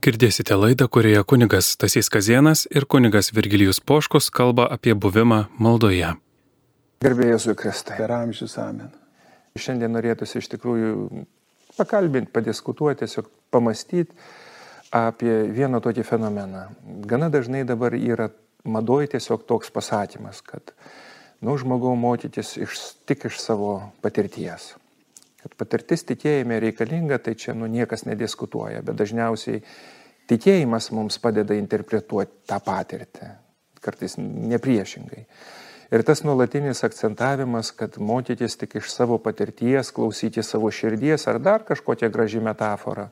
Girdėsite laidą, kurioje kunigas Tasys Kazienas ir kunigas Virgilijus Poškus kalba apie buvimą maldoje. Gerbėjai Jėzui Kristai. Per amžius amen. Šiandien norėtųsi iš tikrųjų pakalbinti, padiskutuoti, tiesiog pamastyti apie vieną tokį fenomeną. Gana dažnai dabar yra madoj tiesiog toks pasakymas, kad, nu, žmogau mokytis iš, tik iš savo patirties. Kad patirtis tikėjime reikalinga, tai čia nu, niekas nediskutuoja, bet dažniausiai tikėjimas mums padeda interpretuoti tą patirtį, kartais nepriešingai. Ir tas nuolatinis akcentavimas, kad mokytis tik iš savo patirties, klausyti savo širdies ar dar kažkokią gražią metaforą,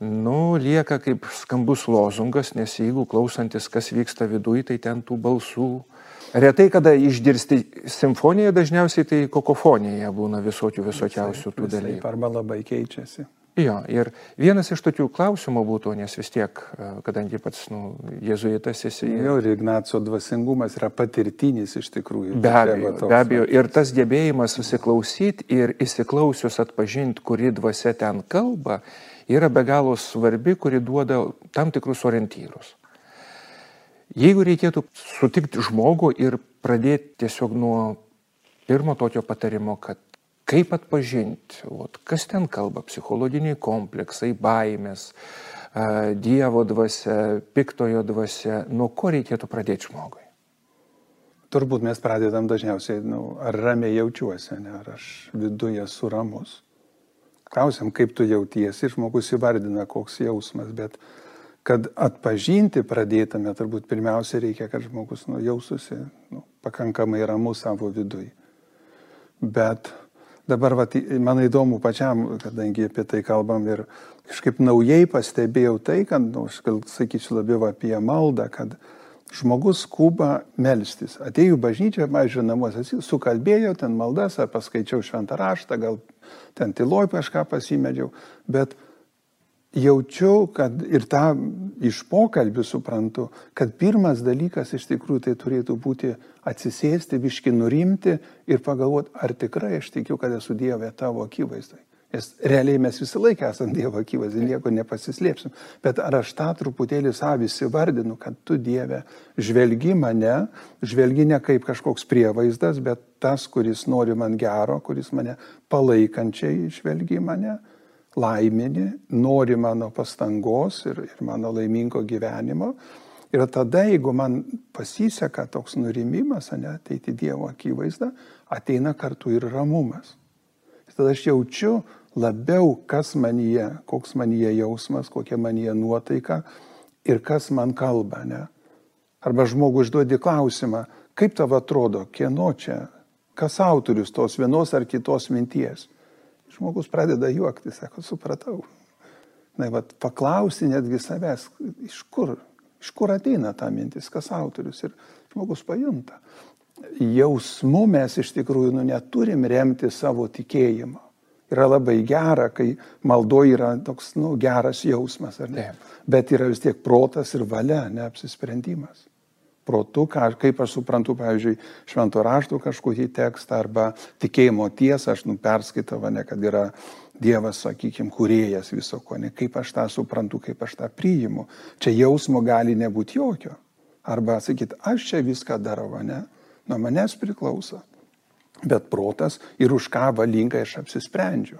nu, lieka kaip skambus lozungas, nes jeigu klausantis, kas vyksta viduje, tai ten tų balsų, Retai, kada išgirsti simfoniją, dažniausiai tai kokofonija būna visokių visokiausių tų dalykų. Arba labai keičiasi. Jo, ir vienas iš tokių klausimų būtų, nes vis tiek, e, kadangi pats nu, jėzuitas esi. Jo, ir Ignaco dvasingumas yra patirtinis iš tikrųjų. Be abejo, be abejo. Ir tas gebėjimas susiklausyti ir įsiklausius atpažinti, kuri dvasia ten kalba, yra be galo svarbi, kuri duoda tam tikrus orientyrus. Jeigu reikėtų sutikti žmogų ir pradėti tiesiog nuo pirmo tokio patarimo, kad kaip atpažinti, ot, kas ten kalba, psichologiniai kompleksai, baimės, Dievo dvasia, piktojo dvasia, nuo ko reikėtų pradėti žmogui? Turbūt mes pradedam dažniausiai, nu, ar ramiai jaučiuosi, ne, ar aš viduje esu ramus. Klausim, kaip tu jautiesi, žmogus įvardina, koks jausmas, bet kad atpažinti pradėtume, turbūt pirmiausia reikia, kad žmogus nu, jaustųsi nu, pakankamai ramus savo viduje. Bet dabar vat, man įdomu pačiam, kadangi apie tai kalbam ir kažkaip naujai pastebėjau tai, kad, nu, aš gal sakyčiau labiau apie maldą, kad žmogus skuba melstis. Atėjau bažnyčią, mažiau namuose, sukalbėjau ten maldas, ar paskaičiau šventą raštą, gal ten tyloj kažką pasimedžiau, bet jaučiu, kad ir tą iš pokalbių suprantu, kad pirmas dalykas iš tikrųjų tai turėtų būti atsisėsti, viški nurimti ir pagalvoti, ar tikrai aš tikiu, kad esu Dieve tavo akivaizdai. Nes realiai mes visą laiką esame Dievo akivaizdai, nieko nepasislėpsim. Bet ar aš tą truputėlį savys įvardinu, kad tu Dieve žvelgi mane, žvelgi ne kaip kažkoks prievaizdas, bet tas, kuris nori man gero, kuris mane palaikančiai žvelgi mane laiminį, nori mano pastangos ir, ir mano laimingo gyvenimo. Ir tada, jeigu man pasiseka toks nurimimas, ne, ateiti Dievo akivaizdą, ateina kartu ir ramumas. Ir tada aš jaučiu labiau, kas manyje, koks manyje jausmas, kokia manyje nuotaika ir kas man kalba. Ne. Arba žmogui užduodi klausimą, kaip tavo atrodo, kieno čia, kas autorius tos vienos ar kitos minties žmogus pradeda juokti, sako, supratau. Na, bet paklausti netgi savęs, iš kur, iš kur ateina ta mintis, kas autorius ir žmogus pajunta. Jausmu mes iš tikrųjų nu, neturim remti savo tikėjimą. Yra labai gera, kai maldo yra toks nu, geras jausmas, ar ne? Taip. Bet yra vis tiek protas ir valia, neapsisprendimas protu, ką, kaip aš suprantu, pavyzdžiui, švento rašto kažkokį tekstą arba tikėjimo tiesą, aš nu perskaitau, ne, kad yra Dievas, sakykime, kuriejas viso ko, ne kaip aš tą suprantu, kaip aš tą priimu. Čia jausmo gali nebūti jokio. Arba sakyti, aš čia viską darau, ne, nuo manęs priklauso. Bet protas ir už ką valingai aš apsisprendžiu.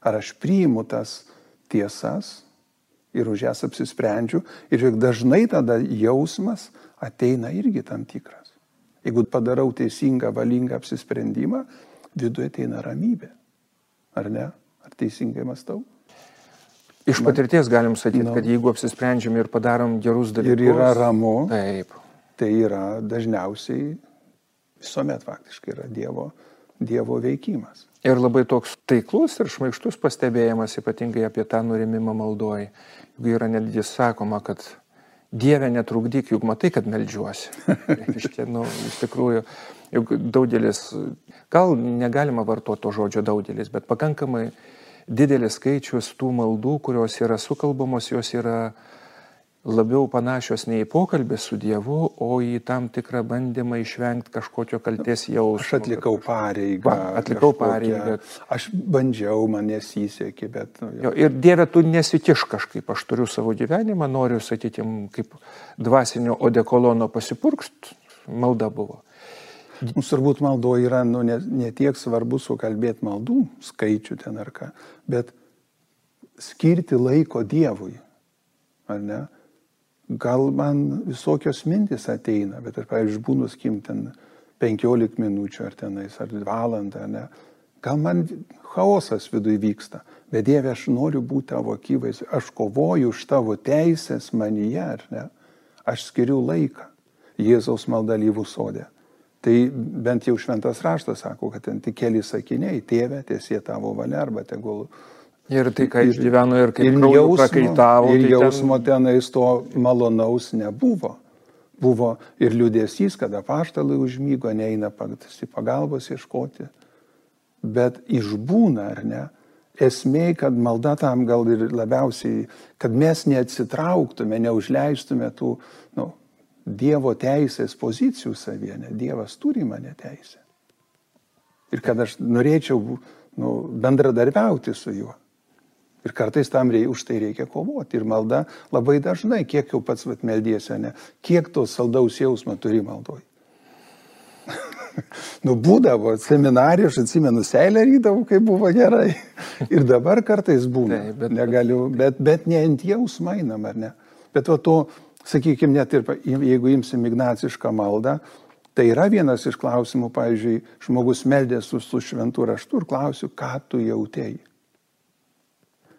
Ar aš priimu tas tiesas ir už jas apsisprendžiu. Ir dažnai tada jausmas ateina irgi tam tikras. Jeigu padarau teisingą, valingą apsisprendimą, viduje ateina ramybė. Ar ne? Ar teisingai mastau? Iš patirties galim sakyti, no. kad jeigu apsisprendžiam ir padarom gerus dalykus. Ir yra ramu. Taip. Tai yra dažniausiai visuomet faktiškai yra Dievo, dievo veikimas. Ir labai toks taiklus ir šmaištus pastebėjimas, ypatingai apie tą nurimimą maldoji. Jeigu yra netgi sakoma, kad Dieve netrukdyk, juk matai, kad melžiuosi. Iškia, nu, iš tikrųjų, juk daugelis, gal negalima vartoti to žodžio daugelis, bet pakankamai didelis skaičius tų maldų, kurios yra sukalbamos, jos yra labiau panašios ne į pokalbį su Dievu, o į tam tikrą bandymą išvengti kažkokio kalties jausmo. Aš atlikau pareigą. Va, atlikau pareigą. Aš bandžiau, man nesisekė, bet... Nu, jo, ir Dieve, tu nesitiš kažkaip, aš turiu savo gyvenimą, noriu, sakykime, kaip dvasinio odekolono pasipurkst, malda buvo. Mums turbūt maldo yra nu, ne, ne tiek svarbu sukalbėti maldų skaičių ten ar ką, bet skirti laiko Dievui. Ar ne? Gal man visokios mintis ateina, bet aš, pavyzdžiui, būnu skim ten 15 minučių ar tenais, ar valandą, ne, gal man chaosas viduje vyksta, bet Dieve, aš noriu būti tavo akivais, aš kovoju už tavo teisės manyje, ar ne, aš skiriu laiką Jėzaus maldalyvų sodė. Tai bent jau šventas raštas sako, kad ten tik keli sakiniai, tėve, tiesie tavo valia arba tegul Ir tai, ką išgyveno ir kaip ir jausmo, prakaitavo. Ir tai jausmo ten... tenais to malonaus nebuvo. Buvo ir liūdėsys, kada paštalai užmygo, neina pagalbos ieškoti. Bet išbūna, ar ne? Esmė, kad malda tam gal ir labiausiai, kad mes neatsitrauktume, neužleistume tų nu, Dievo teisės pozicijų savienė. Dievas turi mane teisę. Ir kad aš norėčiau nu, bendradarbiauti su juo. Ir kartais tam reikia, už tai reikia kovoti. Ir malda labai dažnai, kiek jau pats vat, meldiesi, ne, kiek to saldaus jausmo turi maldoj. nu, būdavo seminarijų, aš atsimenu, seilę rydavau, kai buvo gerai. Ir dabar kartais būna. Taip, bet, negaliu, bet, bet ne ant jausmą einam, ar ne? Bet va to, sakykime, net ir jeigu imsim ignacišką maldą, tai yra vienas iš klausimų, pavyzdžiui, žmogus meldė su, su šventu raštu ir klausiu, ką tu jautėjai.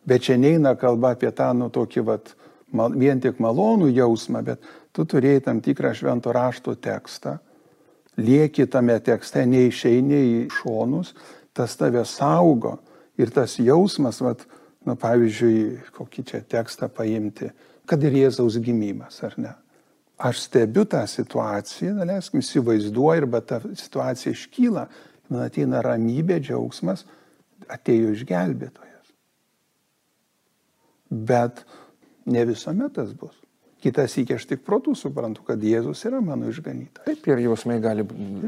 Bet čia neina kalba apie tą, nu, tokį, vat, mal, vien tik malonų jausmą, bet tu turėjai tam tikrą švento rašto tekstą, lieki tame tekste, neišeini į šonus, tas tave saugo ir tas jausmas, vat, nu, pavyzdžiui, kokį čia tekstą paimti, kad ir Jėzaus gimimas, ar ne? Aš stebiu tą situaciją, daleiskim, įsivaizduoju, arba ta situacija iškyla, man ateina ramybė, džiaugsmas, atėjo išgelbėtojas. Bet ne visuomet tas bus. Kitas iki aš tik protų suprantu, kad Jėzus yra mano išganytas. Taip, ir jausmai gali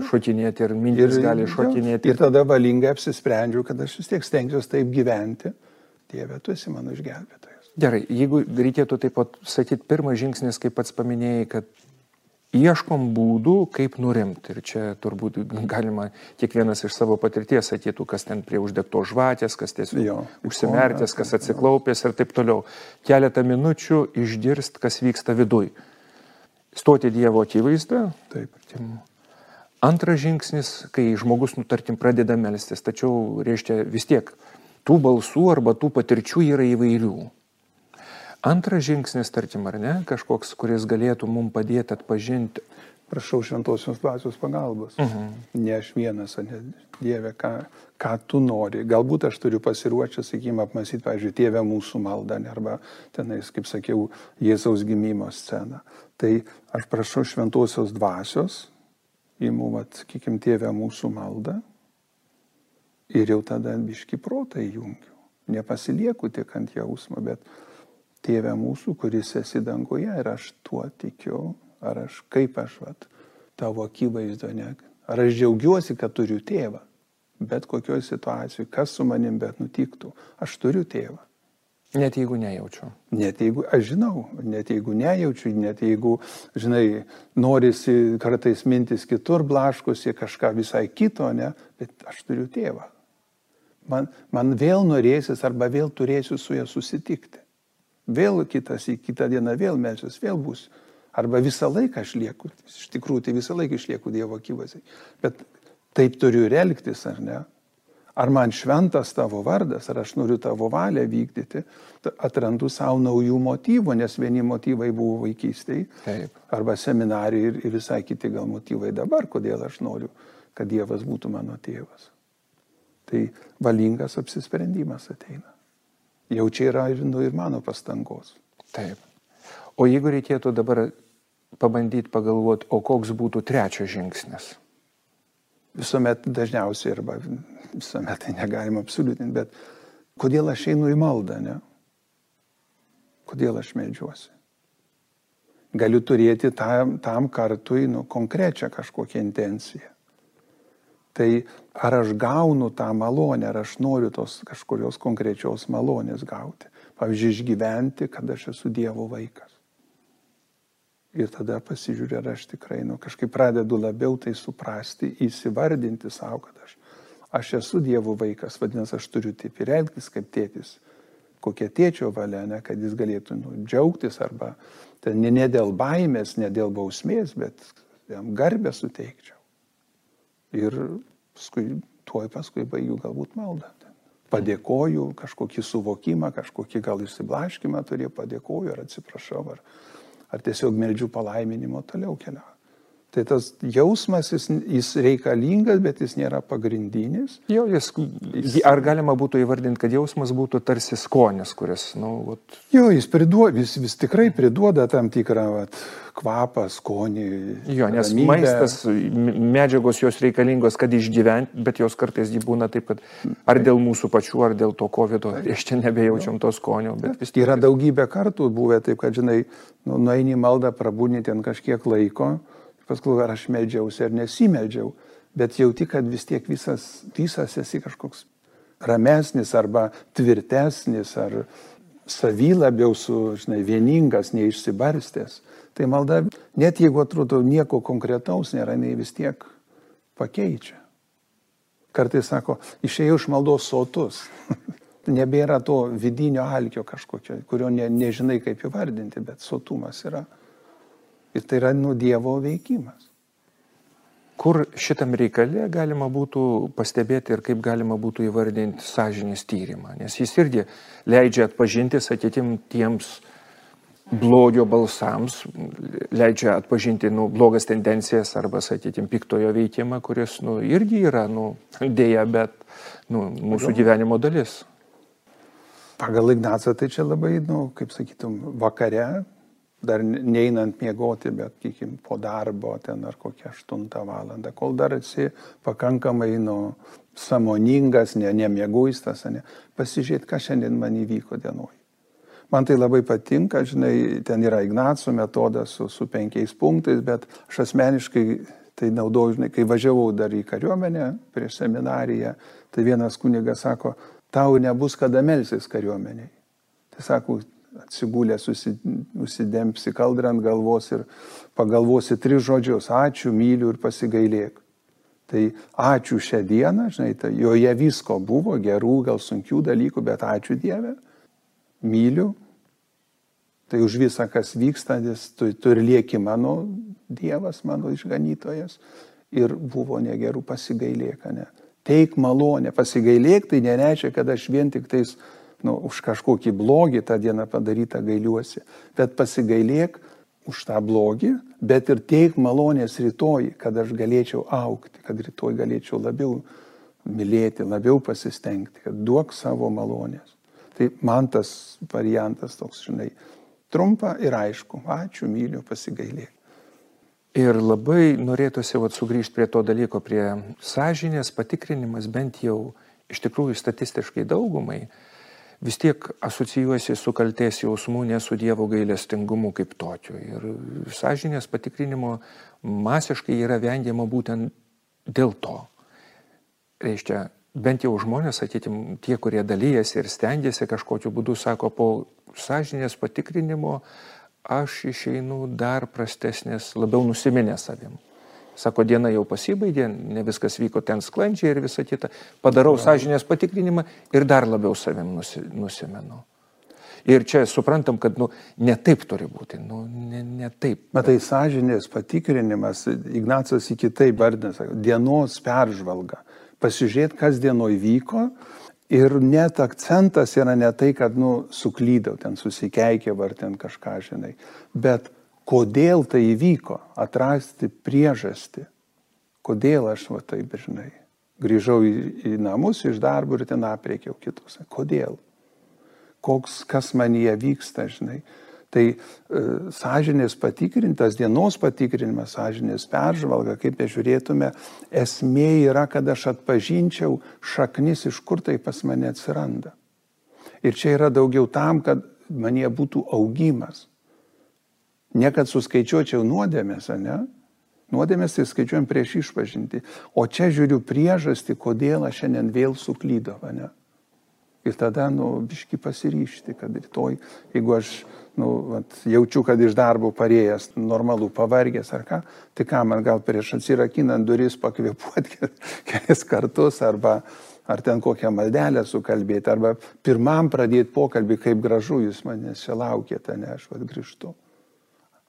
šokinėti, ir mintis ir, gali šokinėti. Ir tada valingai apsisprendžiu, kad aš vis tiek stengsiuosi taip gyventi. Dieve, tu esi mano išgelbėtojas. Gerai, jeigu reikėtų taip pat sakyti, pirmas žingsnis, kaip pats paminėjai, kad ieškom būdų, kaip nurimti. Ir čia turbūt galima kiekvienas iš savo patirties sakytų, kas ten prie uždegto žvakės, kas tiesiog jo, užsimerkęs, kas atsiklaupęs ir taip toliau. Keletą minučių išgirst, kas vyksta viduj. Stoti Dievo akivaizdą. Taip. Antras žingsnis, kai žmogus, nutartim, pradeda melstis, tačiau, reiškia, vis tiek tų balsų arba tų patirčių yra įvairių. Antras žingsnis, tarkim, ar ne, kažkoks, kuris galėtų mums padėti atpažinti. Prašau šventosios dvasios pagalbos. Uh Mhm. -huh. Ne aš vienas, ne Dieve, ką, ką tu nori. Galbūt aš turiu pasiruošęs, sakykime, apmastyti, pavyzdžiui, Tėvę mūsų maldą, arba tenais, kaip sakiau, Jėzaus gimimo sceną. Tai aš prašau šventosios dvasios, įimu, sakykime, Tėvę mūsų maldą ir jau tada biški protą įjungiu. Nepasilieku tik ant jausmo, bet Tėve mūsų, kuris esi danguje ir aš tuo tikiu, ar aš kaip aš vat, tavo akivaizdo ne. Ar aš džiaugiuosi, kad turiu tėvą, bet kokioje situacijoje, kas su manim bet nutiktų, aš turiu tėvą. Net jeigu nejaučiu. Net jeigu, aš žinau, net jeigu nejaučiu, net jeigu, žinai, norisi kartais mintis kitur blaškosi, kažką visai kito, ne, bet aš turiu tėvą. Man, man vėl norėsis arba vėl turėsiu su juo susitikti vėl kitas į kitą dieną vėl melsiuos, vėl bus. Arba visą laiką aš lieku, iš tikrųjų tai visą laiką išlieku Dievo akivaizdai. Bet taip turiu ir elgtis, ar ne? Ar man šventas tavo vardas, ar aš noriu tavo valią vykdyti, atrandu savo naujų motyvų, nes vieni motyvai buvo vaikystėje, Taip. arba seminarijai ir, ir visai kiti gal motyvai dabar, kodėl aš noriu, kad Dievas būtų mano tėvas. Tai valingas apsisprendimas ateina jau čia yra ir, nu, ir mano pastangos. Taip. O jeigu reikėtų dabar pabandyti pagalvoti, o koks būtų trečias žingsnis? Visuomet dažniausiai, arba visuomet tai negalima absoliutinti, bet kodėl aš einu į maldą, ne? Kodėl aš medžiuosi? Galiu turėti tam, tam kartui nu, konkrečią kažkokią intenciją. Tai ar aš gaunu tą malonę, ar aš noriu tos kažkurios konkrečios malonės gauti. Pavyzdžiui, išgyventi, kad aš esu Dievo vaikas. Ir tada pasižiūrė, ar aš tikrai nu, kažkaip pradedu labiau tai suprasti, įsivardinti savo, kad aš, aš esu Dievo vaikas, vadinasi, aš turiu taip ir elgtis kaip tėtis kokia tėčio valia, ne, kad jis galėtų nu, džiaugtis arba ten ne, ne dėl baimės, ne dėl bausmės, bet jam garbę suteikčiau. Ir paskui, tuoj paskui baigiu galbūt maldą. Padėkoju kažkokį suvokimą, kažkokį gal išsiblaškimą turėjau, padėkoju ar atsiprašau, ar, ar tiesiog meldžiu palaiminimo toliau keliauju. Tai tas jausmas, jis, jis reikalingas, bet jis nėra pagrindinis. Jo, jis, ar galima būtų įvardinti, kad jausmas būtų tarsi skonis, kuris, na, nu, vat... Jo, jis, priduoda, jis vis tikrai priduoda tam tikrą vat, kvapą, skonį. Jo, nes ramybę. maistas, medžiagos jos reikalingos, kad išgyventi, bet jos kartais būna taip, kad ar dėl mūsų pačių, ar dėl to COVID, iš čia nebejaučiam to skonio. Vis yra daugybė kartų buvę taip, kad, žinai, nu, nueini maldą, prabūni ten kažkiek laiko paskui ar aš meldžiausi ar nesimeldžiau, bet jauti, kad vis tiek visas, visas esi kažkoks ramesnis arba tvirtesnis ar savy labiau su, žinai, vieningas, neišsibarstęs. Tai malda, net jeigu atrodo nieko konkretaus nėra, jinai vis tiek pakeičia. Kartais sako, išėjau iš maldos sotus. Nebėra to vidinio alkio kažkokio, kurio ne, nežinai kaip įvardinti, bet sotumas yra. Ir tai yra nu Dievo veikimas. Kur šitam reikale galima būtų pastebėti ir kaip galima būtų įvardinti sąžinės tyrimą, nes jis irgi leidžia atpažinti, sakytim, tiems blogio balsams, leidžia atpažinti nu, blogas tendencijas arba, sakytim, piktojo veikimą, kuris nu, irgi yra, nu, dėja, bet nu, mūsų gyvenimo dalis. Pagal Ignacą tai čia labai, nu, kaip sakytum, vakare dar neinant miegoti, bet, kikim, po darbo ten ar kokią 8 valandą, kol dar esi pakankamai nu, samoningas, ne, nemieguistas, ne, pasižiūrėti, kas šiandien man įvyko dienoj. Man tai labai patinka, žinai, ten yra Ignaco metodas su, su penkiais punktais, bet aš asmeniškai tai naudoju, žinai, kai važiavau dar į kariuomenę prieš seminariją, tai vienas kunigas sako, tau nebus kada melsis kariuomeniai. Tai sako, atsigulęs užsidempsi kaldrą ant galvos ir pagalvosi tris žodžius - ačiū, myliu ir pasigailėk. Tai ačiū šią dieną, žinai, tai joje visko buvo, gerų, gal sunkių dalykų, bet ačiū Dieve, myliu. Tai už visą, kas vyksta, nes tu, tu ir lieki mano Dievas, mano išganytojas. Ir buvo negerų pasigailėk, ne. Teik malonę, pasigailėk, tai nereiškia, kad aš vien tik tais nu, už kažkokį blogį tą dieną padarytą gailiuosi, bet pasigailėk už tą blogį, bet ir teik malonės rytoj, kad aš galėčiau aukti, kad rytoj galėčiau labiau mylėti, labiau pasistengti, kad duok savo malonės. Tai man tas variantas toks, žinai, trumpa ir aišku, ačiū, myliu, pasigailėk. Ir labai norėtųsi vat, sugrįžti prie to dalyko, prie sąžinės patikrinimas, bent jau iš tikrųjų statistiškai daugumai, vis tiek asocijuosi su kalties jausmu, ne su Dievo gailestingumu kaip tokiu. Ir sąžinės patikrinimo masiškai yra vengiama būtent dėl to. Reiškia, bent jau žmonės, sakytim, tie, kurie dalyjasi ir stengiasi kažkokiu būdu, sako, po sąžinės patikrinimo aš išeinu dar prastesnės, labiau nusiminę savim. Sako, diena jau pasibaigė, ne viskas vyko ten sklandžiai ir visa kita. Padarau sąžinės patikrinimą ir dar labiau savim nusi, nusimenu. Ir čia suprantam, kad nu, ne taip turi būti, nu, ne, ne taip. Matai, sąžinės patikrinimas, Ignacas į kitaip vardina, dienos peržvalga. Pasižiūrėti, kas dienoj vyko ir net akcentas yra ne tai, kad nu, suklydau, ten susikeikė ar ten kažką, žinai, bet kodėl tai įvyko, atrasti priežastį, kodėl aš va taip, žinai, grįžau į, į namus iš darbo ir ten apriekiau kitus. Kodėl? Koks, kas man jie vyksta, žinai. Tai e, sąžinės patikrintas, dienos patikrinimas, sąžinės peržvalga, kaip bežiūrėtume, esmė yra, kad aš atpažinčiau šaknis, iš kur tai pas mane atsiranda. Ir čia yra daugiau tam, kad manie būtų augimas Ne kad suskaičiuočiau nuodėmės, ne? Nuodėmės tai skaičiuojam prieš išpažinti. O čia žiūriu priežastį, kodėl aš šiandien vėl suklydau, ne? Ir tada, nu, biški pasiryšti, kad rytoj, jeigu aš, nu, vat, jaučiu, kad iš darbo parėjęs, normalų, pavargęs ar ką, tai ką man gal prieš atsirakinant duris pakvėpuoti kelis kartus arba ar ten kokią maldelę sukalbėti, arba pirmam pradėti pokalbį, kaip gražu jūs manęs čia laukėte, ne aš vad grįžtu.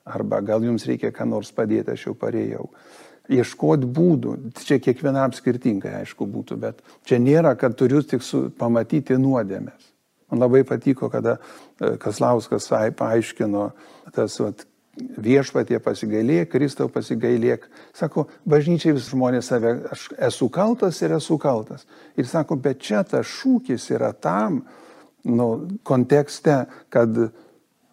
Arba gal jums reikia ką nors padėti, aš jau parėjau. Ieškoti būdų, čia kiekvienam skirtingai aišku būtų, bet čia nėra, kad turiu tik su, pamatyti nuodėmės. Man labai patiko, kada e, Kaslauskas paaiškino tas vat, viešpatie pasigailėk, Kristau pasigailėk. Sako, bažnyčiai vis žmonės save, aš esu kaltas ir esu kaltas. Ir sako, bet čia tas šūkis yra tam, nu, kontekste, kad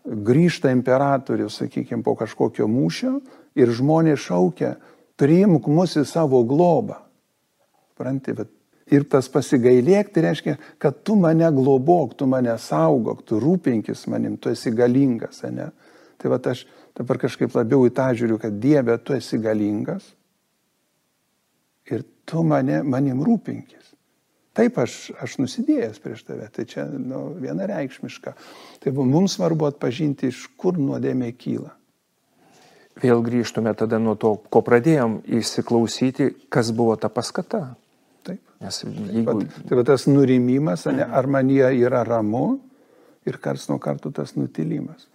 grįžta imperatorius, sakykime, po kažkokio mūšio ir žmonės šaukia, priimk mus į savo globą. Pranti, bet ir tas pasigailėk, tai reiškia, kad tu mane globok, tu mane saugok, tu rūpinkis manim, tu esi galingas, ne? Tai va aš dabar kažkaip labiau į tą žiūriu, kad Dieve, tu esi galingas ir tu mane, manim rūpinkis. Taip, aš, aš nusidėjęs prieš tave, tai čia nu, vienareikšmiška. Tai mums svarbu atpažinti, iš kur nuodėmė kyla. Vėl grįžtume tada nuo to, ko pradėjom įsiklausyti, kas buvo ta paskata. Taip. Nes jeigu... Tai va tas nurimimas, ne, ar man jie yra ramu ir kars nuo karto tas nutilimas.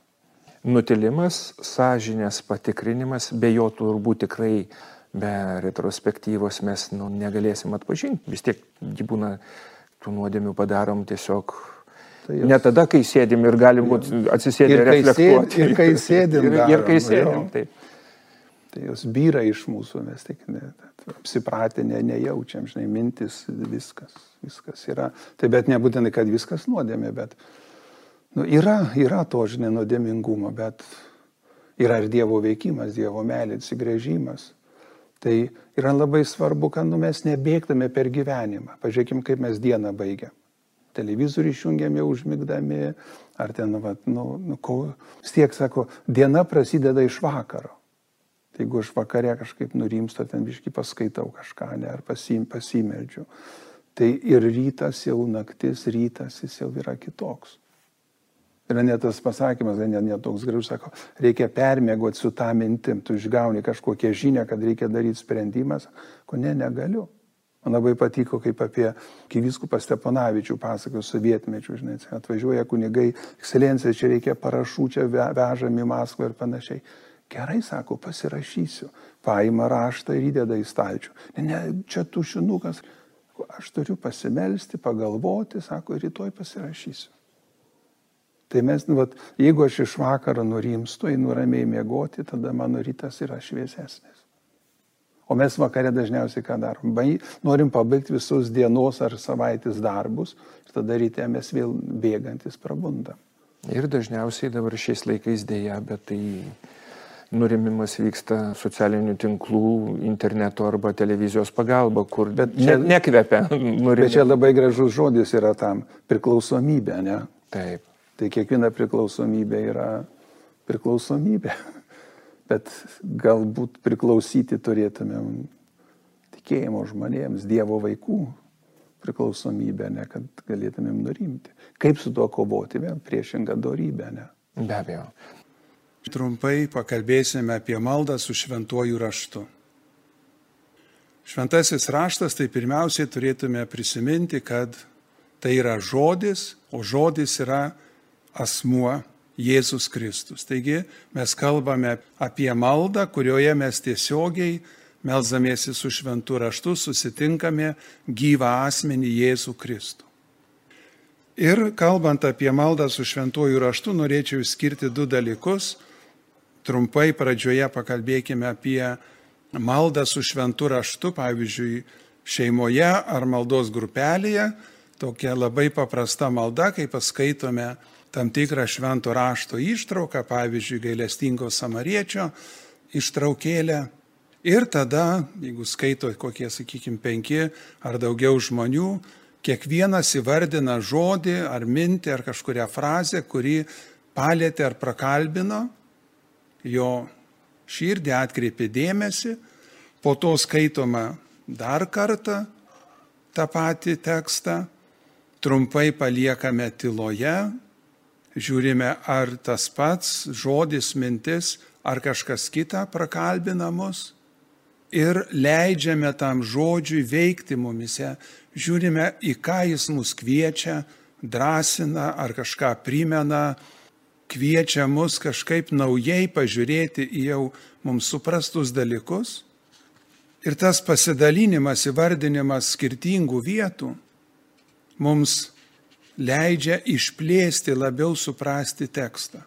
Nutilimas, sąžinės patikrinimas, be jo turbūt tikrai be retrospektyvos mes nu, negalėsim atpažinti. Vis tiek būna tų nuodėmių padarom tiesiog Tai jos... Ne tada, kai sėdim ir galim būti atsisėdę ir reflektuoti. Ir kai sėdim. ir, ir kai sėdim, taip. Tai jos vyra iš mūsų, mes tik ne, apsipratę ne, nejaučiam, žinai, mintis, viskas, viskas yra. Tai bet nebūtinai, kad viskas nuodėmė, bet nu, yra, yra to, žinai, nuodėmingumo, bet yra ir Dievo veikimas, Dievo meilė, atsigrėžimas. Tai yra labai svarbu, kad nu, mes nebėgtume per gyvenimą. Pažiūrėkime, kaip mes dieną baigiam. Televizorių išjungiam jau užmigdami, ar ten, va, nu, nu, ko, vis tiek sako, diena prasideda iš vakaro. Tai jeigu aš vakare kažkaip nurimstu, ten biškai paskaitau kažką, ne, ar pasim, pasimeldžiu. Tai ir rytas jau naktis, rytas jis jau yra kitoks. Yra net tas pasakymas, net, net toks gražus, sako, reikia permėgoti su tą mintim, tu išgauni kažkokią žinią, kad reikia daryti sprendimas, ko ne, negaliu. Man labai patiko, kaip apie Kyviskupą Steponavičių pasakojo sovietmečių, žinai, atvažiuoja kunigai, ekscelencija, čia reikia parašų, čia vežami į Maskvą ir panašiai. Gerai, sako, pasirašysiu. Paima raštą ir įdeda į stalčių. Ne, ne, čia tušinukas. Aš turiu pasimelsti, pagalvoti, sako, rytoj pasirašysiu. Tai mes, nu, vat, jeigu aš iš vakaro nurimstu, einu ramiai miegoti, tada mano rytas yra šviesesnis. O mes vakare dažniausiai ką darom? Norim pabaigti visus dienos ar savaitės darbus ir tada ryte mes vėl bėgantis prabundam. Ir dažniausiai dabar šiais laikais dėja, bet tai nurimimas vyksta socialinių tinklų, interneto arba televizijos pagalba, kur bet čia ne, nekvepia. Nurimimas. Bet čia labai gražus žodis yra tam - priklausomybė, ne? Taip. Tai kiekviena priklausomybė yra priklausomybė. Bet galbūt priklausyti turėtumėm tikėjimo žmonėms, Dievo vaikų priklausomybę, ne, kad galėtumėm nurimti. Kaip su tuo kovoti, vėl priešingą darybę, ne? Be abejo. Trumpai pakalbėsime apie maldą su šventuoju raštu. Šventasis raštas tai pirmiausiai turėtume prisiminti, kad tai yra žodis, o žodis yra asmuo Jėzus Kristus. Taigi mes kalbame apie maldą, kurioje mes tiesiogiai melzamiesi su šventu raštu susitinkame gyvą asmenį Jėzų Kristų. Ir kalbant apie maldą su šventuoju raštu, norėčiau išskirti du dalykus. Trumpai pradžioje pakalbėkime apie maldą su šventu raštu, pavyzdžiui, šeimoje ar maldos grupelėje. Tokia labai paprasta malda, kai paskaitome tam tikrą švento rašto ištrauką, pavyzdžiui, gailestingo samariečio ištraukėlę. Ir tada, jeigu skaito kokie, sakykime, penki ar daugiau žmonių, kiekvienas įvardina žodį ar mintį ar kažkuria frazę, kuri palėtė ar prakalbino. jo širdį, atkreipia dėmesį, po to skaitoma dar kartą tą patį tekstą, trumpai paliekame tyloje, žiūrime, ar tas pats žodis, mintis, ar kažkas kita prakalbina mus ir leidžiame tam žodžiui veikti mumise, žiūrime, į ką jis mus kviečia, drąsina ar kažką primena, kviečia mus kažkaip naujai pažiūrėti į jau mums suprastus dalykus. Ir tas pasidalinimas, įvardinimas skirtingų vietų mums leidžia išplėsti, labiau suprasti tekstą.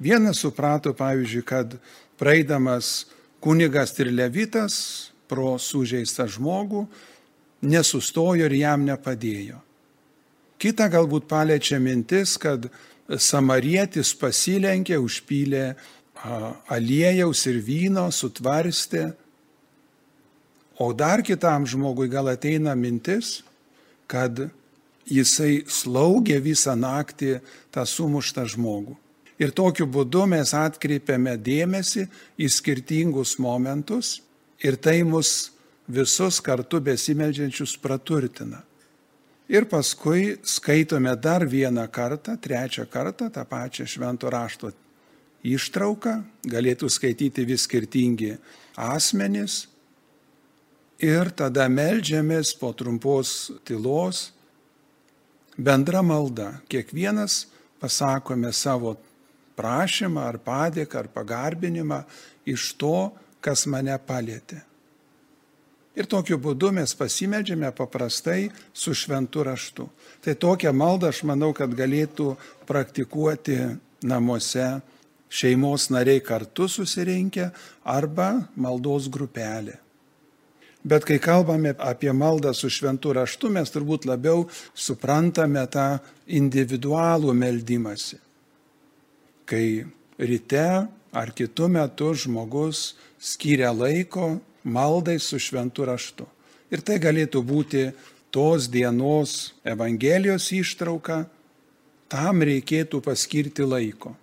Vienas suprato, pavyzdžiui, kad praeidamas kunigas ir levitas pro sužeistą žmogų nesustojo ir jam nepadėjo. Kita galbūt paliečia mintis, kad samarietis pasilenkė, užpylė aliejaus ir vyno, sutvarstė, o dar kitam žmogui gal ateina mintis, kad jisai slaugė visą naktį tą sumuštą žmogų. Ir tokiu būdu mes atkreipiame dėmesį į skirtingus momentus ir tai mus visus kartu besimeldžiančius praturtina. Ir paskui skaitome dar vieną kartą, trečią kartą tą pačią švento rašto ištrauką, galėtų skaityti vis skirtingi asmenys. Ir tada melžiamės po trumpos tylos bendra malda. Kiekvienas pasakome savo prašymą ar padėką ar pagarbinimą iš to, kas mane palėtė. Ir tokiu būdu mes pasimeldžiame paprastai su šventu raštu. Tai tokią maldą aš manau, kad galėtų praktikuoti namuose šeimos nariai kartu susirinkę arba maldos grupelė. Bet kai kalbame apie maldą su šventu raštu, mes turbūt labiau suprantame tą individualų meldimąsi. Kai ryte ar kitu metu žmogus skiria laiko maldai su šventu raštu. Ir tai galėtų būti tos dienos Evangelijos ištrauka, tam reikėtų paskirti laiko.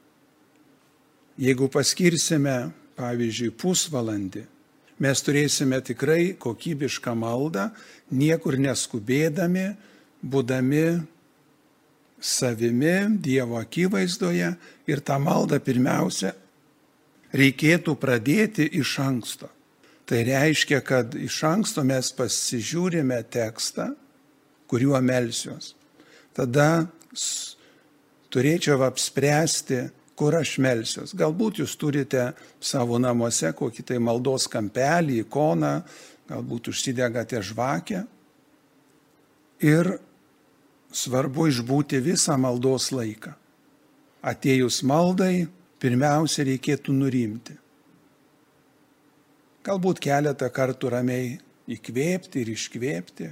Jeigu paskirsime, pavyzdžiui, pusvalandį, mes turėsime tikrai kokybišką maldą, niekur neskubėdami, būdami savimi Dievo akivaizdoje ir tą maldą pirmiausia reikėtų pradėti iš anksto. Tai reiškia, kad iš anksto mes pasižiūrime tekstą, kuriuo melsiuos. Tada turėčiau apspręsti, kur aš melsiuos. Galbūt jūs turite savo namuose kokį tai maldos kampelį, ikoną, galbūt užsidegate žvakę. Ir svarbu išbūti visą maldos laiką. Atėjus maldai, pirmiausia reikėtų nurimti. Galbūt keletą kartų ramiai įkvėpti ir iškvėpti,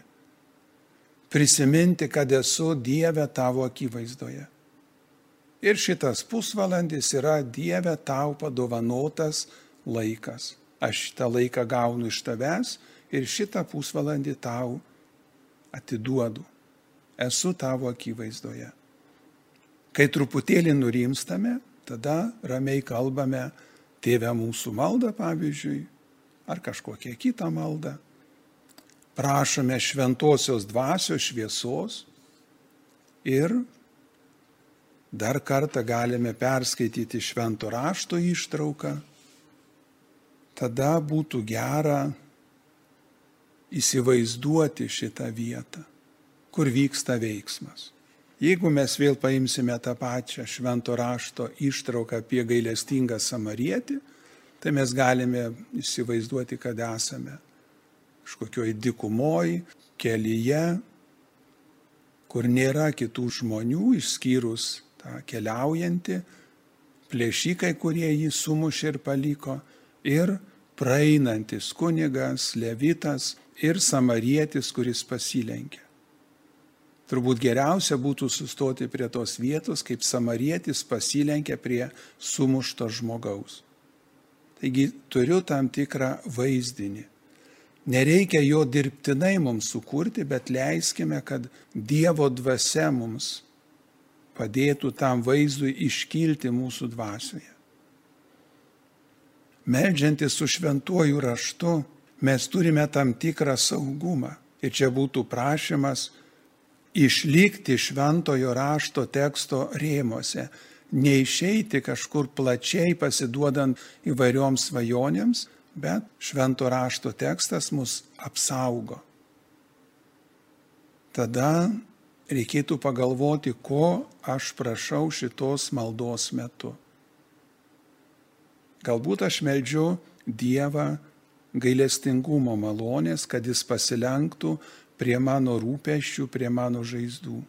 prisiminti, kad esu Dieve tavo akivaizdoje Ir šitas pusvalandis yra Dieve tau padovanotas laikas. Aš šitą laiką gaunu iš tavęs ir šitą pusvalandį tau atiduodu. Esu tavo akivaizdoje. Kai truputėlį nurimstame, tada ramiai kalbame tėvę mūsų maldą, pavyzdžiui, ar kažkokią kitą maldą. Prašome šventosios dvasios šviesos ir Dar kartą galime perskaityti švento rašto ištrauką. Tada būtų gera įsivaizduoti šitą vietą, kur vyksta veiksmas. Jeigu mes vėl paimsime tą pačią švento rašto ištrauką apie gailestingą samarietį, tai mes galime įsivaizduoti, kad esame kažkokioj dikumoj, kelyje, kur nėra kitų žmonių išskyrus tą keliaujantį, plėšikai, kurie jį sumušė ir paliko, ir praeinantis kunigas, levitas ir samarietis, kuris pasilenkė. Turbūt geriausia būtų sustoti prie tos vietos, kaip samarietis pasilenkė prie sumušto žmogaus. Taigi turiu tam tikrą vaizdinį. Nereikia jo dirbtinai mums sukurti, bet leiskime, kad Dievo dvasia mums padėtų tam vaizdui iškilti mūsų dvasioje. Meldžiantis su šventuoju raštu, mes turime tam tikrą saugumą. Ir čia būtų prašymas išlikti šventojo rašto teksto rėmose, neišeiti kažkur plačiai pasiduodant įvairioms svajonėms, bet švento rašto tekstas mus apsaugo. Tada reikėtų pagalvoti, ko aš prašau šitos maldos metu. Galbūt aš meldžiu Dievą gailestingumo malonės, kad jis pasilenktų prie mano rūpeščių, prie mano žaizdų.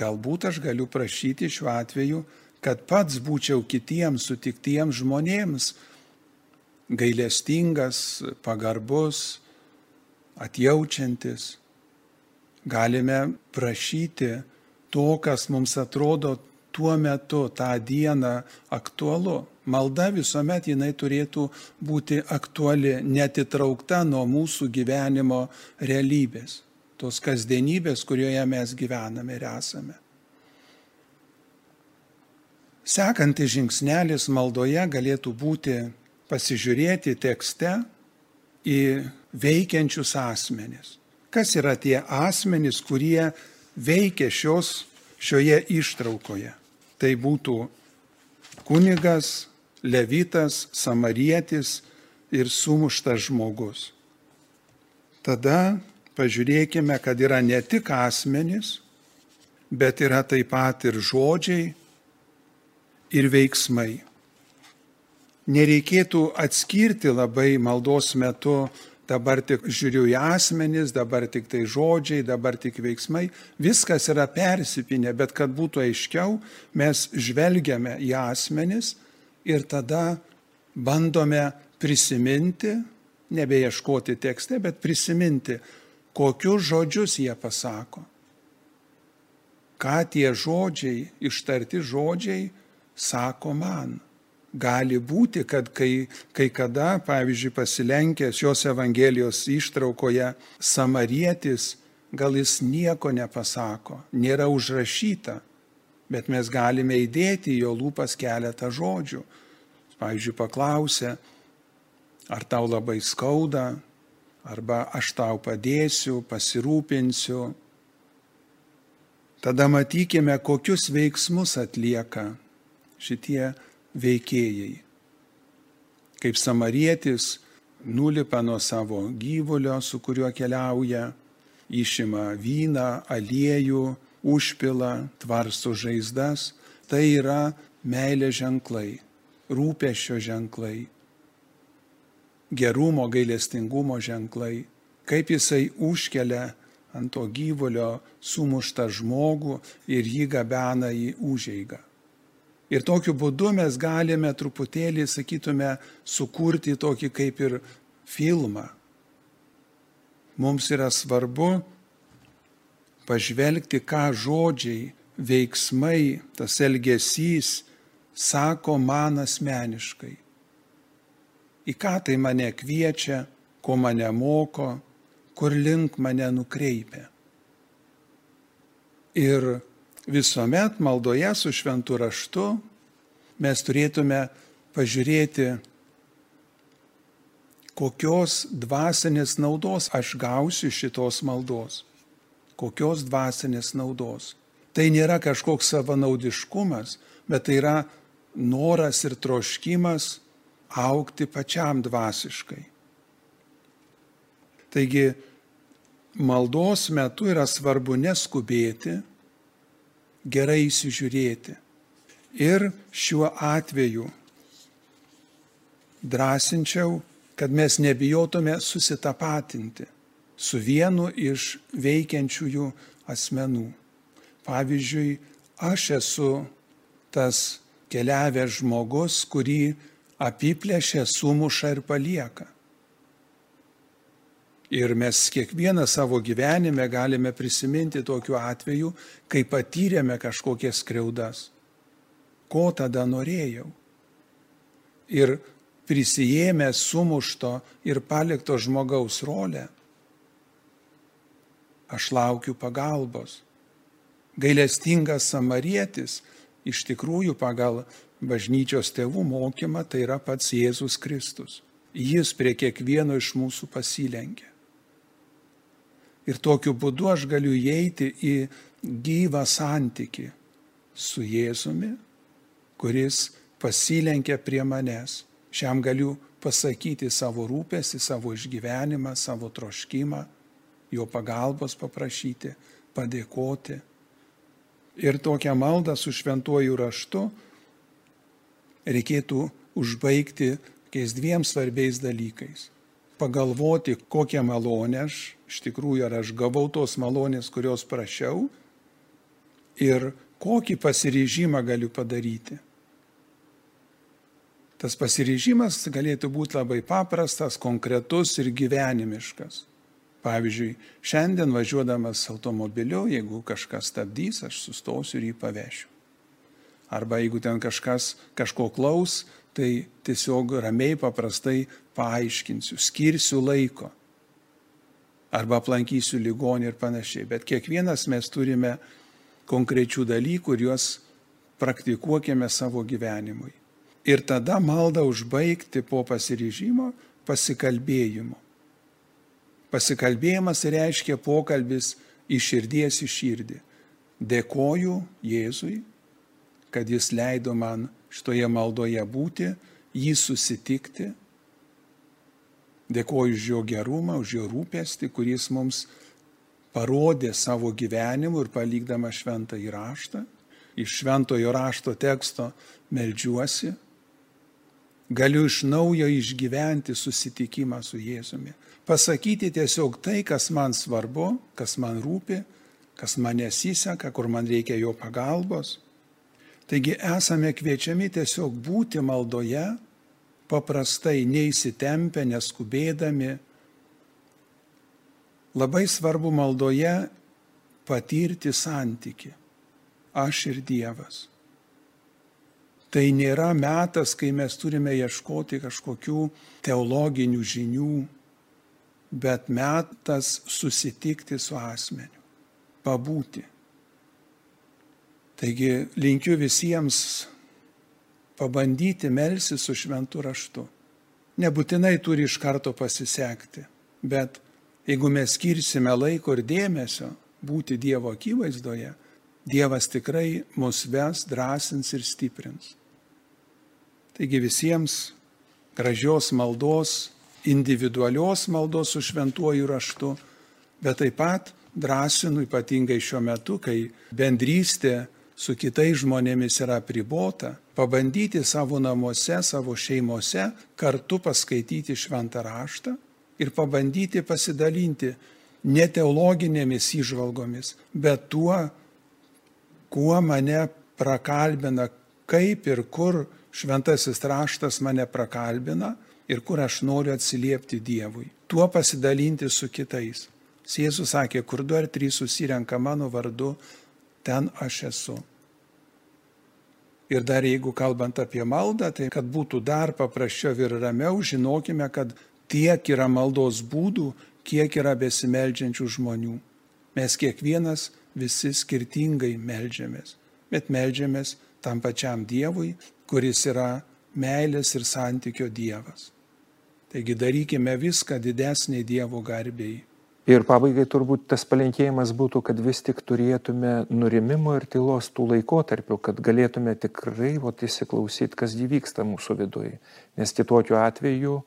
Galbūt aš galiu prašyti šiuo atveju, kad pats būčiau kitiems sutiktiems žmonėms gailestingas, pagarbus, atjaučiantis. Galime prašyti to, kas mums atrodo tuo metu, tą dieną aktualu. Malda visuomet jinai turėtų būti aktuali, netitraukta nuo mūsų gyvenimo realybės, tos kasdienybės, kurioje mes gyvename ir esame. Sekantis žingsnelis maldoje galėtų būti pasižiūrėti tekste į veikiančius asmenis. Kas yra tie asmenys, kurie veikia šios, šioje ištraukoje? Tai būtų kunigas, levitas, samarietis ir sumuštas žmogus. Tada pažiūrėkime, kad yra ne tik asmenys, bet yra taip pat ir žodžiai ir veiksmai. Nereikėtų atskirti labai maldos metu, dabar tik žiūriu į asmenis, dabar tik tai žodžiai, dabar tik veiksmai. Viskas yra persipinę, bet kad būtų aiškiau, mes žvelgiame į asmenis ir tada bandome prisiminti, nebeieškoti tekste, bet prisiminti, kokius žodžius jie pasako. Ką tie žodžiai, ištarti žodžiai sako man. Gali būti, kad kai, kai kada, pavyzdžiui, pasilenkęs šios Evangelijos ištraukoje samarietis, gal jis nieko nepasako, nėra užrašyta, bet mes galime įdėti į jo lūpas keletą žodžių. Pavyzdžiui, paklausę, ar tau labai skauda, arba aš tau padėsiu, pasirūpinsiu. Tada matykime, kokius veiksmus atlieka šitie veikėjai. Kaip samarietis nulipa nuo savo gyvulio, su kuriuo keliauja, išima vyną, aliejų, užpila, tvarsto žaizdas, tai yra meilės ženklai, rūpešio ženklai, gerumo, gailestingumo ženklai, kaip jisai užkelia ant to gyvulio sumuštą žmogų ir jį gabena į užeigą. Ir tokiu būdu mes galime truputėlį, sakytume, sukurti tokį kaip ir filmą. Mums yra svarbu pažvelgti, ką žodžiai, veiksmai, tas elgesys sako man asmeniškai. Į ką tai mane kviečia, ko mane moko, kur link mane nukreipia. Ir visuomet maldoje su šventu raštu mes turėtume pažiūrėti, kokios dvasinės naudos aš gausiu šitos maldos kokios dvasinės naudos. Tai nėra kažkoks savanaudiškumas, bet tai yra noras ir troškimas aukti pačiam dvasiškai. Taigi maldos metu yra svarbu neskubėti, gerai įsižiūrėti. Ir šiuo atveju drąsinčiau, kad mes nebijotume susitapatinti su vienu iš veikiančiųjų asmenų. Pavyzdžiui, aš esu tas keliavęs žmogus, kurį apiplėšia, sumuša ir palieka. Ir mes kiekvieną savo gyvenime galime prisiminti tokiu atveju, kai patyrėme kažkokias skriaudas. Ko tada norėjau? Ir prisijėmę sumušto ir palikto žmogaus rolę, aš laukiu pagalbos. Gailestingas samarietis iš tikrųjų pagal bažnyčios tėvų mokymą tai yra pats Jėzus Kristus. Jis prie kiekvieno iš mūsų pasilenkia. Ir tokiu būdu aš galiu įeiti į gyvą santyki su Jėzumi, kuris pasilenkia prie manęs. Šiam galiu pasakyti savo rūpestį, savo išgyvenimą, savo troškimą, jo pagalbos paprašyti, padėkoti. Ir tokią maldą su šventuoju raštu reikėtų užbaigti tokiais dviem svarbiais dalykais. Pagalvoti, kokią malonę aš, iš tikrųjų, ar aš gavau tos malonės, kurios prašiau, ir kokį pasiryžimą galiu padaryti. Tas pasiryžimas galėtų būti labai paprastas, konkretus ir gyvenimiškas. Pavyzdžiui, šiandien važiuodamas automobiliu, jeigu kažkas stabdys, aš sustosiu ir jį pavešiu. Arba jeigu ten kažkas kažko klaus, tai tiesiog ramiai paprastai paaiškinsiu, skirsiu laiko. Arba aplankysiu ligonį ir panašiai. Bet kiekvienas mes turime konkrečių dalykų ir juos praktikuokime savo gyvenimui. Ir tada maldą užbaigti po pasiryžimo pasikalbėjimu. Pasikalbėjimas reiškia pokalbis iš širdies į širdį. Dėkoju Jėzui, kad jis leido man šitoje maldoje būti, jį susitikti. Dėkoju už jo gerumą, už jo rūpestį, kuris mums parodė savo gyvenimu ir palikdama šventą įraštą. Iš šventojo rašto teksto melžiuosi. Galiu iš naujo išgyventi susitikimą su Jėzumi. Pasakyti tiesiog tai, kas man svarbu, kas man rūpi, kas man nesiseka, kur man reikia jo pagalbos. Taigi esame kviečiami tiesiog būti maldoje, paprastai neįsitempę, neskubėdami. Labai svarbu maldoje patirti santyki. Aš ir Dievas. Tai nėra metas, kai mes turime ieškoti kažkokių teologinių žinių, bet metas susitikti su asmeniu, pabūti. Taigi linkiu visiems pabandyti melsi su šventu raštu. Nebūtinai turi iš karto pasisekti, bet jeigu mes skirsime laiko ir dėmesio būti Dievo akivaizdoje, Dievas tikrai mus ves, drąsins ir stiprins. Taigi visiems gražios maldos, individualios maldos su šventuoju raštu, bet taip pat drąsinu ypatingai šiuo metu, kai bendrystė su kitais žmonėmis yra pribota, pabandyti savo namuose, savo šeimose kartu paskaityti šventą raštą ir pabandyti pasidalinti ne teologinėmis įžvalgomis, bet tuo, kuo mane prakalbina, kaip ir kur šventasis raštas mane prakalbina ir kur aš noriu atsiliepti Dievui. Tuo pasidalinti su kitais. Jėzus sakė, kur du ar trys susirenka mano vardu, ten aš esu. Ir dar jeigu kalbant apie maldą, tai kad būtų dar paprasčiau ir ramiau, žinokime, kad tiek yra maldos būdų, kiek yra besimeldžiančių žmonių. Mes kiekvienas visi skirtingai melžiamės, bet melžiamės tam pačiam Dievui, kuris yra meilės ir santykio Dievas. Taigi darykime viską didesnį Dievo garbėjai. Ir pabaigai turbūt tas palinkėjimas būtų, kad vis tik turėtume nurimimo ir tylos tų laikotarpių, kad galėtume tikrai vat, įsiklausyti, kas įvyksta mūsų viduje. Nes kitokiu atveju,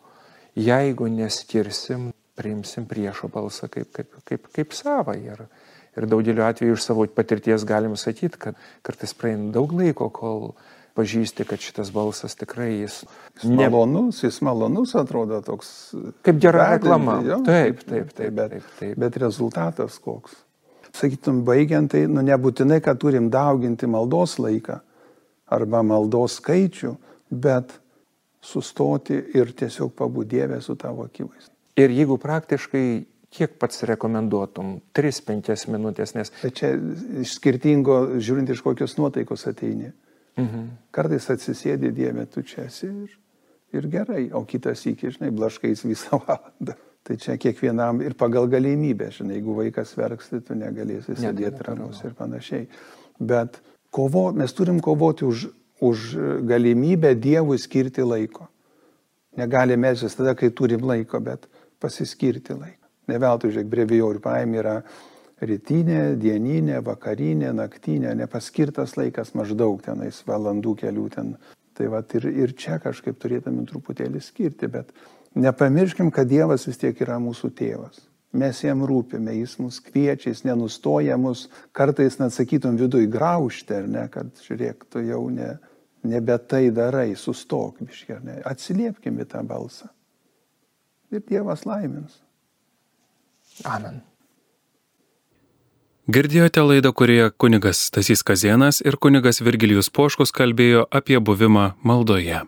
jeigu neskirsim, priimsim priešo balsą kaip, kaip, kaip, kaip savą. Ir, ir daugeliu atveju iš savo patirties galim sakyti, kad kartais praeina daug laiko, kol pažįsti, kad šitas balsas tikrai jis... Jis ne... malonus, jis malonus atrodo toks. Kaip gera reklama. Taip, taip, taip, bet, taip, taip. Bet rezultatas koks. Sakytum, baigiant, tai nu, nebūtinai, kad turim dauginti maldos laiką arba maldos skaičių, bet sustoti ir tiesiog pabudėvę su tavo akivaizdai. Ir jeigu praktiškai kiek pats rekomenduotum? 3-5 minutės, nes... Tai čia iš skirtingo, žiūrint iš kokios nuotaikos ateini. Mhm. Kartais atsisėdi Dieve, tu čia esi ir, ir gerai, o kitas iki, žinai, blaškais visą valandą. Tai čia kiekvienam ir pagal galimybę, žinai, jeigu vaikas verks, tai tu negalėsi sėdėti ramus ir panašiai. Bet kovo, mes turim kovoti už, už galimybę Dievui skirti laiko. Negalime melstis tada, kai turim laiko, bet pasiskirti laiko. Ne veltui, žiūrėk, brevijorių paėmė yra rytinė, dieninė, vakarinė, naktinė, nepaskirtas laikas maždaug tenais valandų kelių ten. Tai va ir, ir čia kažkaip turėtume truputėlį skirti, bet nepamirškim, kad Dievas vis tiek yra mūsų tėvas. Mes jam rūpime, jis mus kviečia, jis nenustoja mus, kartais net sakytum viduje graužti, ar ne, kad žiūrėk, tu jau ne, nebe tai darai, sustok, biškiai, ar ne, atsiliepkim į tą balsą. Ir Dievas laimins. Amen. Girdėjote laidą, kurioje kunigas Stasys Kazienas ir kunigas Virgilijus Poškus kalbėjo apie buvimą maldoje.